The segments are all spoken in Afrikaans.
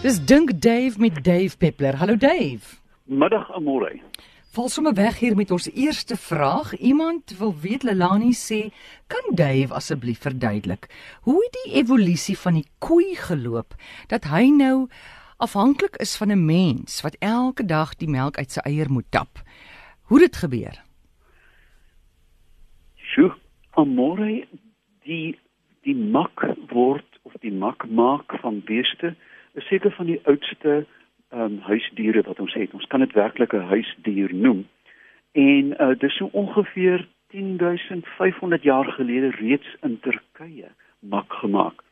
Dis Dink Dave met Dave Peppler. Hallo Dave. Middag Amore. Val sommer weg hier met ons eerste vraag. Iemand wil weet Lelani sê, kan Dave asseblief verduidelik hoe die evolusie van die koei geloop dat hy nou afhanklik is van 'n mens wat elke dag die melk uit sy eier moet tap? Hoe dit gebeur? Sjoe, Amore, die die mak word of die mak maak van beeste is seker van die oudste ehm um, huisdiere wat ons het. Ons kan dit werklik 'n huisdier noem. En uh dis so ongeveer 10500 jaar gelede reeds in Turkye mak gemaak.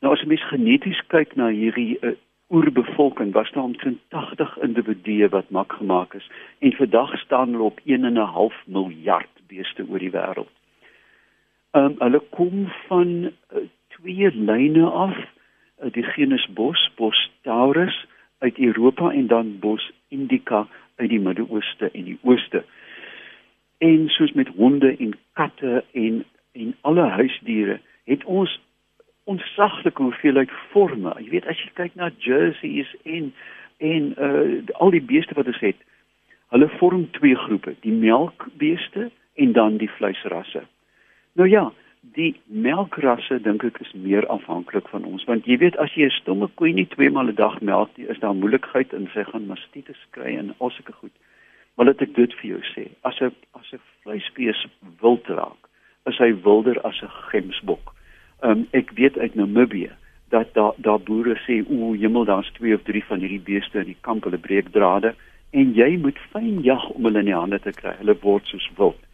Nou as jy mens geneties kyk na hierdie uh, oerbevolking, was daar omtrent 80 individue wat mak gemaak is en vandag staan hulle op 1.5 miljard beeste oor die wêreld. Ehm um, hulle kom van uh, twee lyne af die genus Bos, Bos taurus uit Europa en dan Bos indica uit die Midde-Ooste en die Ooste. En soos met honde en katte en en alle huisdiere het ons onsaglike hoeveelheid forme. Jy weet as jy kyk na jerseys en en uh al die beeste wat ons het, hulle vorm twee groepe, die melkbeeste en dan die vleisrasse. Nou ja, die melkrasse dink ek is meer afhanklik van ons want jy weet as jy 'n stomme koei nie twee maal 'n dag melk nie is daar moeilikheid in sy gaan mastitis kry en al sulke goed. Maar laat ek dit vir jou sê, as 'n as 'n vleisbees wild raak, is hy wilder as 'n gemsbok. Um, ek weet uit Namibië dat daar daar boere sê o, jemmel daar's twee of drie van hierdie beeste in die kamp, hulle breek drade en jy moet fyn jag om hulle in die hande te kry. Hulle word soos wild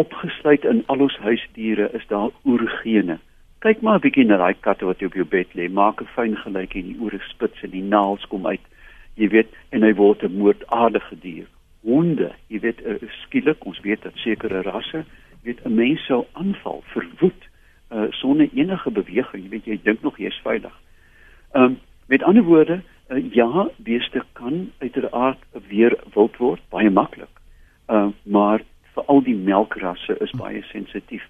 opgesluit in al ons huisdiere is daar oergene. Kyk maar 'n bietjie na daai katte wat op jou bed lê, maak 'n fyn geluid en die ore spits en die naels kom uit. Jy weet, en hy word 'n moordaardige dier. Honde, jy weet, uh, skielik, ons weet dat sekere rasse, weet 'n mens sou aanval, verwoed uh, sonder enige beweging. Jy weet, jy dink nog jy's veilig. Ehm um, met ander woorde, uh, ja, beeste kan uiteraard weer wild word, baie maklik. Ehm uh, maar veral die melkrasse is baie sensitief.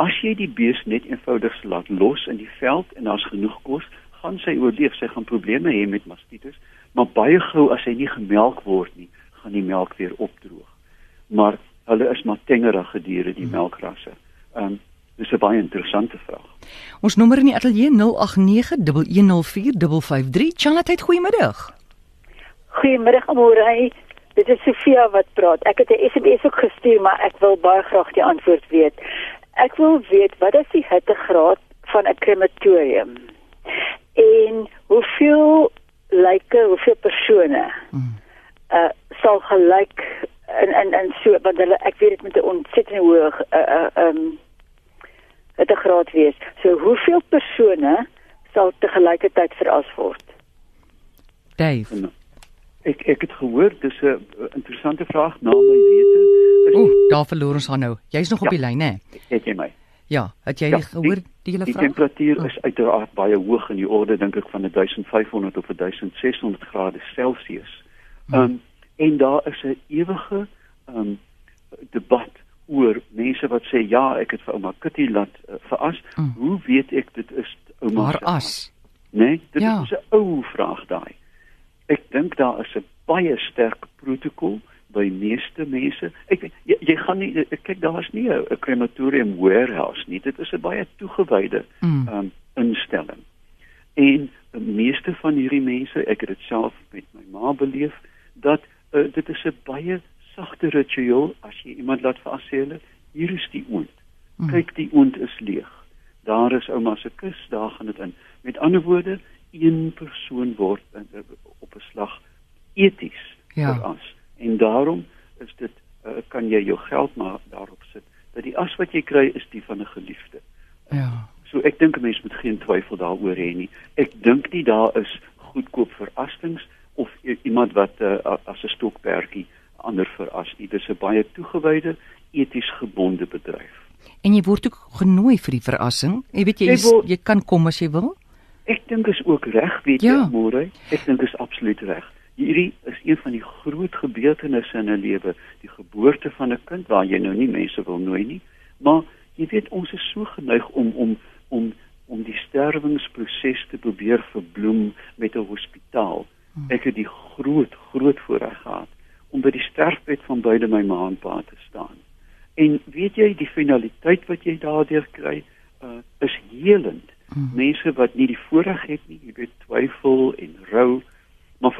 As jy die bees net eenvoudig laat los in die veld en daar's genoeg kos, gaan sy oorleef. Sy gaan probleme hê met mastitis, maar baie gou as hy nie gemelk word nie, gaan die melk weer opdroog. Maar hulle is maar tengerige diere die hmm. melkrasse. Ehm um, dis 'n baie interessante vraag. Ons nommer in die ateljee 0891104553. Charlotte, goeiemiddag. Goeiemiddag, Amore. Dit is Sofia wat praat. Ek het 'n SMS ook gestuur, maar ek wil baie graag die antwoord weet. Ek wil weet wat is die hittegraad van 'n krematorium? En hoeveel lyke, hoeveel persone hmm. uh sal gelyk in in in so want hulle ek weet dit met 'n ontsettend hoë uh uh um hittegraad wees. So hoeveel persone sal te gelykertyd veras word? Dave. Ek ek het gehoor dis 'n interessante vraag na my wete. Ooh, daar verloor ons haar nou. Jy's nog ja, op die lyn hè? Het jy my? Ja, het jy ja, gehoor die, die hele vraag? Die temperatuur oh. is uiteraard baie hoog in die orde dink ek van 1500 of 1600 grade Celsius. Hmm. Ehm um, en daar is 'n ewige ehm um, debat oor mense wat sê ja, ek het vir ouma Kitty laat uh, veras. Hmm. Hoe weet ek dit is ouma se as? Nee, dit ja. is 'n ou vraag daai. Ek dink daar is 'n baie sterk protokol by meeste mense. Ek jy, jy gaan nie kyk daar is nie 'n crematorium warehouse nie. Dit is 'n baie toegewyde mm. um, instelling. En die meeste van hierdie mense, ek het dit self met my ma beleef, dat uh, dit is 'n baie sagte ritueel as jy iemand laat vashele. Hier is die oond. Mm. Kyk, die oond is leeg. Daar is ouma se kus, daar gaan dit in. Met ander woorde, een persoon word in, op 'n slag eties ja. vir as. En daarom is dit uh, kan jy jou geld maar daarop sit dat die as wat jy kry is die van 'n geliefde. Ja. So ek dink 'n mens moet geen twyfel daaroor hê nie. Ek dink nie daar is goedkoop verrassings of iemand wat uh, as 'n stokperdjie ander veras nie. Dis 'n baie toegewyde, eties gebonde bedryf. En jy word ook genooi vir die verrassing. Jy weet jy jy, is, jy kan kom as jy wil. Ek dink is ook reg, weet ja. jy, môre. Ek dink is absoluut reg. Hierdie is een van die groot gebeurtenisse in 'n lewe, die geboorte van 'n kind waar jy nou nie mense wil nooi nie, maar jy weet ons is so geneig om om om om die sterwingsproses te probeer verbloem met 'n hospitaal. Ek het die groot groot voorreg gehad om by die sterfbed van beide my ma en pa te staan. En weet jy die finaliteit wat jy daardeur kry, uh, is helend. Hmm. Mense wat nie die voorreg het nie, jy weet twyfel en rou,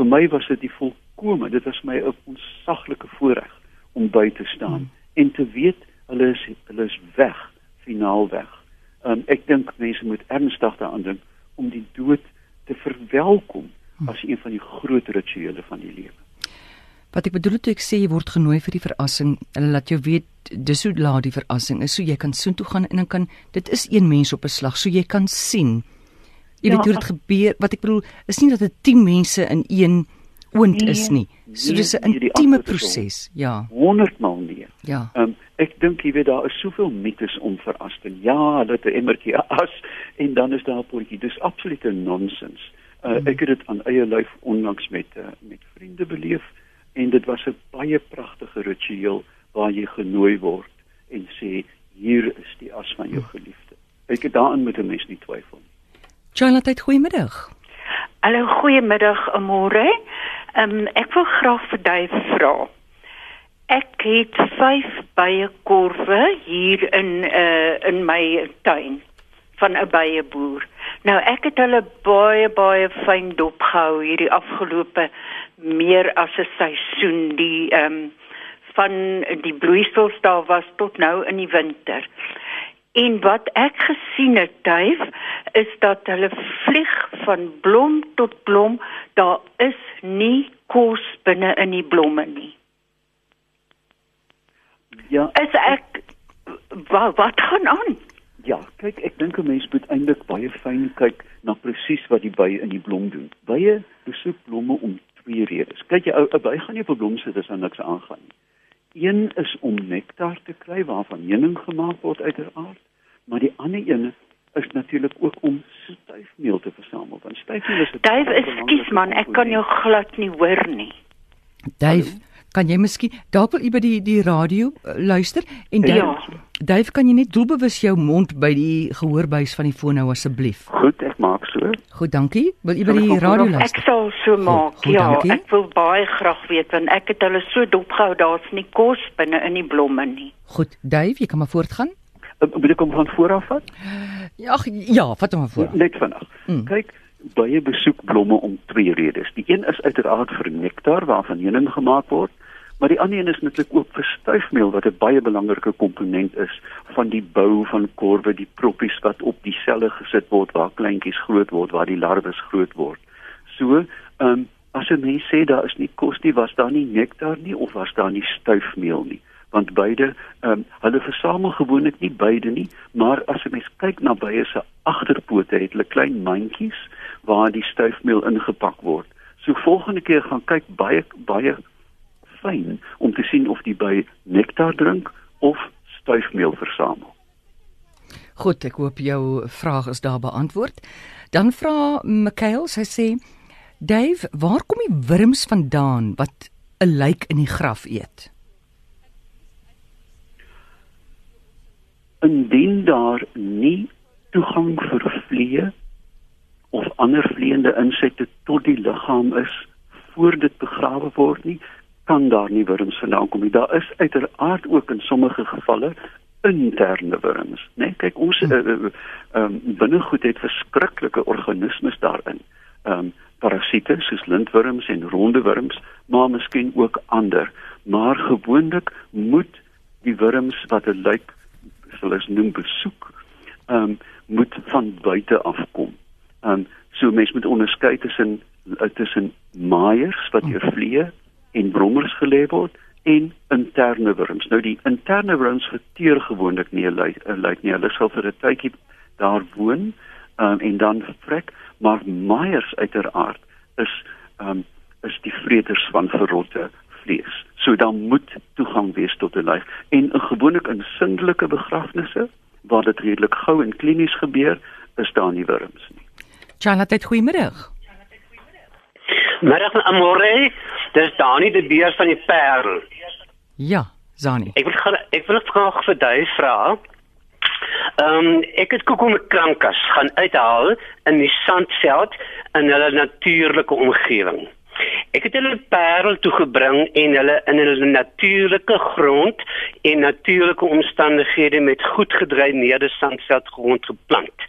vir my was dit die volkome, dit was my 'n onsaglike voorreg om by te staan hmm. en te weet hulle is hulle is weg, finaal weg. Um, ek dink mense moet ernstig daaraan dink om die dood te verwelkom hmm. as een van die groot rituele van die lewe. Wat ek bedoel toe ek sê jy word genooi vir die verrassing, hulle laat jou weet dis hoe laat die verrassing is, so jy kan soontoe gaan en dan kan dit is een mens op 'n slag, so jy kan sien. Jy ja, weet hoe dit gebeur. Wat ek bedoel is nie dat dit 10 mense in een oond nee, is nie. So dis 'n nee, intieme proses. Ja. 100 maal meer. Ja. Um, ek dink jy weet daar is soveel mites om verras te. Ja, het 'n emmertjie as en dan is daar 'n potjie. Dis absolute nonsens. Uh, hmm. Ek het dit aan eie lyf onlangs met uh, met vriende beleef en dit was 'n baie pragtige ritueel waar jy genooi word en sê hier is die as van jou geliefde. Ek het daarin met 'n mens nie twyfel. Charlotte, goeiemiddag. Hallo, goeiemiddag. Ehm um, ek wil graag vir Dave vra. Ek het 5 bye korwe hier in uh in my tuin van 'n bye boer. Nou ek het hulle baie baie fyn dopgehou hierdie afgelope meer as 'n seisoen die ehm um, van die bloeisels daar was tot nou in die winter. En wat ek gesien het, Duif, is dat hulle vlieg van blom tot blom. Daar is nie kos binne in die blomme nie. Ja. Is ek wat wat gaan aan? Ja, kyk, ek dink 'n mens moet eintlik baie fyn kyk na presies wat die bye in die blom doen. Bye besoek blomme om twee redes. Kyk jy 'n by gaan nie op 'n blom sit as daar niks aangaan nie. Een is om nektar te kry waarvan honing gemaak word uiteraard, maar die ander een is natuurlik ook om styfmeel te versamel. Want styfmeel is Dave, ekskuus man, ek kan jou glad nie hoor nie. Dave, Hallo? kan jy miskien dalk wel by die die radio uh, luister en dan ja. Dave, kan jy net doelbewus jou mond by die gehoorbuis van die foon hou asseblief? Goed, ek maak so. Goed, dankie. Wil jy by die radio luister? Ek sal so maak. Goed, goed, ja, dankie. ek wil baie graag weet want ek het hulle so dopgehou, daar's nie kos binne in die blomme nie. Goed, Dave, jy kan maar voortgaan. Moet ek hom van voor af vat? Ja, ja, vat hom voor. Net vinnig. Mm. Kyk, baie besoek blomme om twee redes. Die een is uiteraard vir nektar waarvan honing gemaak word Maar die ander een is natuurlik ook vir stuifmeel wat 'n baie belangrike komponent is van die bou van korwe, die proppies wat op die selle gesit word waar kleintjies groot word, waar die larwes groot word. So, ehm um, as 'n mens sê daar is nie kos nie, was daar nie nektar nie of was daar nie stuifmeel nie? Want beide um, hulle versamel gewoonlik nie beide nie, maar as 'n mens kyk na baie se agterpote het hulle klein mandjies waar die stuifmeel ingepak word. So volgende keer gaan kyk baie baie fyn om te sien of die by nektar drink of stuifmeel versamel. Goed, ek hoop jou vraag is daar beantwoord. Dan vra Michael, sy sê: "Dave, waar kom die wurms vandaan wat 'n lijk in die graf eet?" Indien daar nie toegang vir vliee of ander vleiende insekte tot die liggaam is voor dit begrawe word nie, kan daar nie wurms vandaan kom nie. Daar is uiteraard ook in sommige gevalle interne wurms, né? Nee, kyk ons hm. ehm uh, uh, um, binnegoed het verskriklike organismes daarin. Ehm um, parasiete soos lintwurms en ronde wurms, maar miskien ook ander. Maar gewoonlik moet die wurms wat 'n lijk ons noem besoek, ehm um, moet van buite afkom. Ehm um, so mense moet onderskei tussen tussen maaiers wat hier vliee en brommers gelê word en interne wurms. Nou die interne wurms verteer gewoonlik nie 'n lyk nie. Hulle sal vir 'n tydjie daar woon um, en dan vrek, maar maaiers uiteraard is um, is die vreters van verrotte vlees. So dan moet toegang wees tot 'n lyf en gewoonlik in sindelike begrafnisse waar dit redelik gou en klinies gebeur, is daar nie wurms nie. Charlotte, goeiemôre. Middag Amore, dis Dani die beer van die Parel. Ja, Zani. Ek wil ek wil graag vir jou vra. Ehm um, ek het koekoekkrankas gaan uithaal in die sandveld in hulle natuurlike omgewing. Ek het hulle parel toe gebring en hulle in hulle natuurlike grond en natuurlike omstandighede met goed gedreineerde sandveldgrond geplant.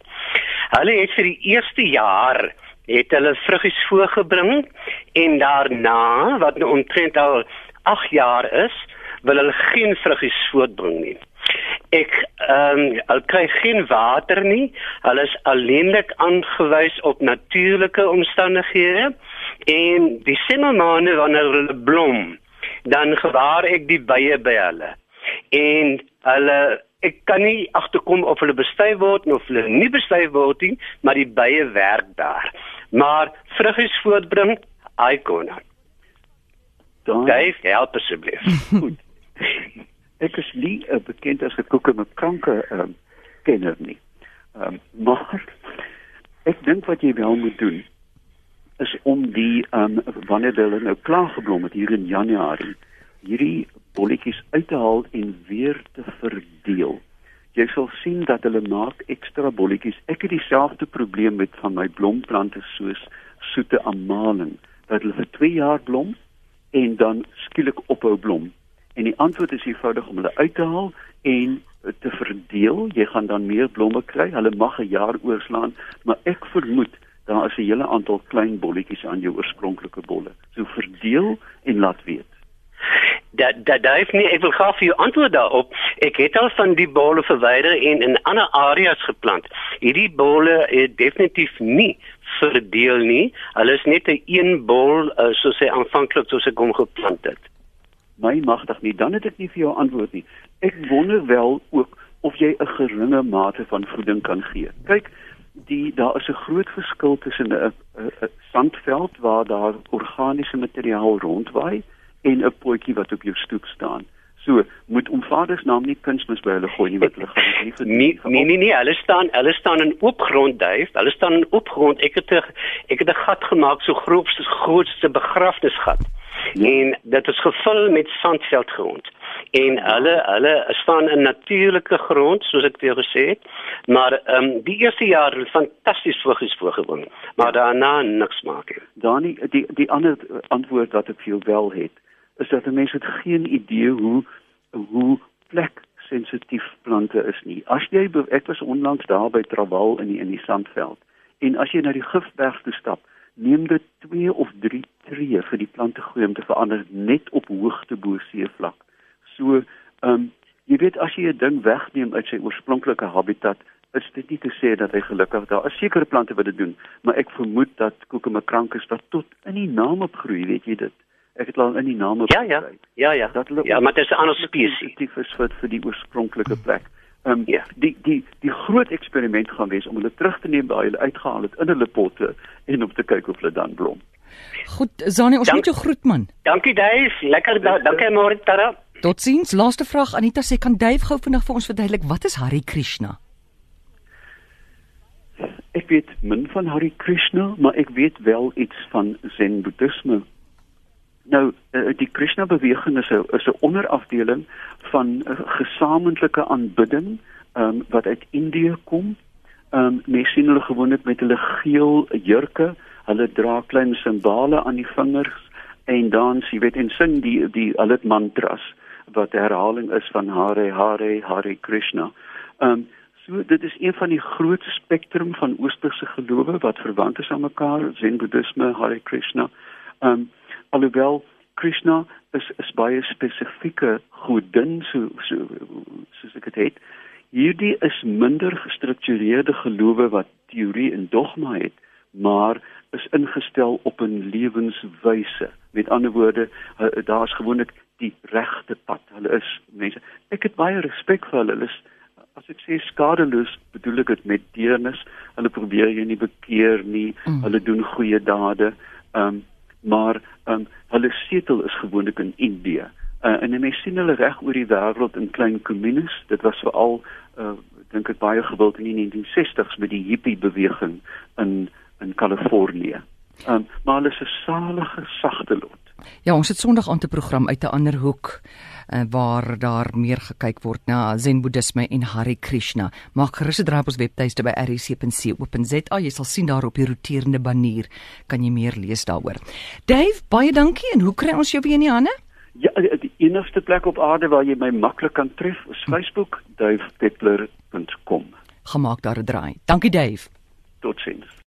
Hulle het vir die eerste jaar het hulle vruggies voorgebring en daarna wat nou omtrent al 8 jaar is, wil hulle geen vruggies voortbring nie. Ek ehm um, hulle kry geen water nie. Hulle is alleenlik aangewys op natuurlike omstandighede en die simmermane wanneer hulle blom, dan gewaar ek die bye by hulle. En hulle ek kan nie agterkom of hulle bestuif word of hulle nie bestuif word nie, maar die bye werk daar. Maar vruggies voortbring, I kon not. Dan Dave, help asseblief. Goed. Ek is nie uh, bekend as 'n koeke met kanker um, kenner nie. Um, maar ek dink wat jy wel moet doen is om die um, wanneer hulle nou klaar geblom het hier in Januarie, hierdie bolletjies uit te haal en weer te verdeel. Jy sal sien dat hulle maak ekstra bolletjies. Ek het dieselfde probleem met van my blomplante soos soete amaling dat hulle vir 2 jaar blom en dan skielik ophou blom. En die antwoord is eenvoudig om hulle uit te haal en te verdeel. Jy gaan dan meer blomme kry. Hulle mag 'n jaar oorslaan, maar ek vermoed daar is 'n hele aantal klein bolletjies aan jou oorspronklike bolle. So verdeel en laat weet. Dat dat daai nie ek wil graag vir jou antwoord daarop. Ek het al van die bolle verwyder en in ander areas geplant. Hierdie bolle het definitief nie verdeel nie. Hulle is net 'n een bol uh, soos hy aanvanklik soos ek hom geplant het. My magtig nie, dan het ek nie vir jou antwoord nie. Ek wonder wel ook of jy 'n geringe mate van voeding kan gee. Kyk, die daar is 'n groot verskil tussen 'n sandveld waar daar organiese materiaal rondwaai en 'n potjie wat op jou stoep staan. So, moet om vaders naam nie kunsmis by hulle gooi nie wat hulle gaan nie vir Nee, nee, nee, nee, hulle staan, hulle staan in oop grond duif. Hulle staan in oop grond. Ek het ek het 'n gat gemaak so groot soos grootste begrafnisgat. En dit is gevul met sandveldgrond. En hulle hulle staan in natuurlike grond soos ek vir gesê het. Maar ehm um, die eerste jaar het fantasties vrugies voorgebring, maar daarna niks maak nie. Dani, die die ander antwoord wat ek vir jou wel het is dat mense het geen idee hoe hoe plek sensitief plante is nie. As jy ek was onlangs daar by Trawal in die in die sandveld en as jy na die Gifberg toe stap, neem dit 2 of 3 tree vir die plante groei om te verander net op hoogte bo seevlak. So, ehm um, jy weet as jy 'n ding wegneem uit sy oorspronklike habitat, is dit nie te sê dat hy gelukkig daar is sekere plante wat dit doen, maar ek vermoed dat koekemekrankes wat tot in die naam opgroei, weet jy dit. Ek het al in die name Ja ja. Ja ja. Dat ja, maar dit is 'n ander spesies. Dit is vir vir die oorspronklike plek. Ehm um, ja. die die die groot eksperiment gaan wees om hulle terug te neem waar hulle uitgehaal het in hulle potte en om te kyk of hulle dan blom. Goed, Zani, ons Dank, moet jou groet man. Dankie Dave. Lekker da, dankie môre Tara. Totsiens. Laaste vraag Anita sê kan Dave gou vinnig vir ons verduidelik wat is Hari Krishna? Ek weet min van Hari Krishna, maar ek weet wel iets van Zen Boeddhisme. Nou uh, die Krishna beweging is 'n is 'n onderafdeling van uh, gesamentlike aanbidding um, wat uit Indië kom. Ehm um, mense sien hulle gewoonlik met hulle geel jurke, hulle dra klein simbole aan die vingers en dans, jy weet, en sing die die hulle mantras wat herhaling is van Hare Hare Hare Krishna. Ehm um, so dit is een van die groot spektrum van oosterse gelowe wat verwant is aan mekaar, Zen Boeddhisme, Hare Krishna. Ehm um, alhoewel Krishna is is baie spesifieke godin so so soos ek dit het hierdie is minder gestruktureerde gelowe wat teorie en dogma het maar is ingestel op 'n lewenswyse met ander woorde daar's gewoonlik die regte pad. Hulle is mense. Ek het baie respek vir hulle. Hulle is as ek sê skadeloos bedoel ek dit met deernis. Hulle probeer jou nie bekeer nie. Mm. hulle doen goeie dade. Um, maar um, hulle setel is gewoonlik in Indië. Uh, en mense sien hulle reg oor die wêreld in klein kommunes. Dit was veral uh, dink ek baie gewild in die 1960s met die hippie beweging in in Kalifornië. Um, maar hulle is 'n salige sagte lot. Ja, ons het Sondag aan te program uit 'n ander hoek. Uh, waar daar meer gekyk word na Zen Boeddhisme en Hare Krishna. Maak gerus 'n draai op ons webtuiste by rc.co.za. Jy sal sien daar op die roterende banner kan jy meer lees daaroor. Dave, baie dankie en hoe kry ons jou weer in die hande? Ja, die enigste plek op aarde waar jy my maklik kan tref is Facebook, duifpeppler.com. Gemaak daar 'n draai. Dankie Dave.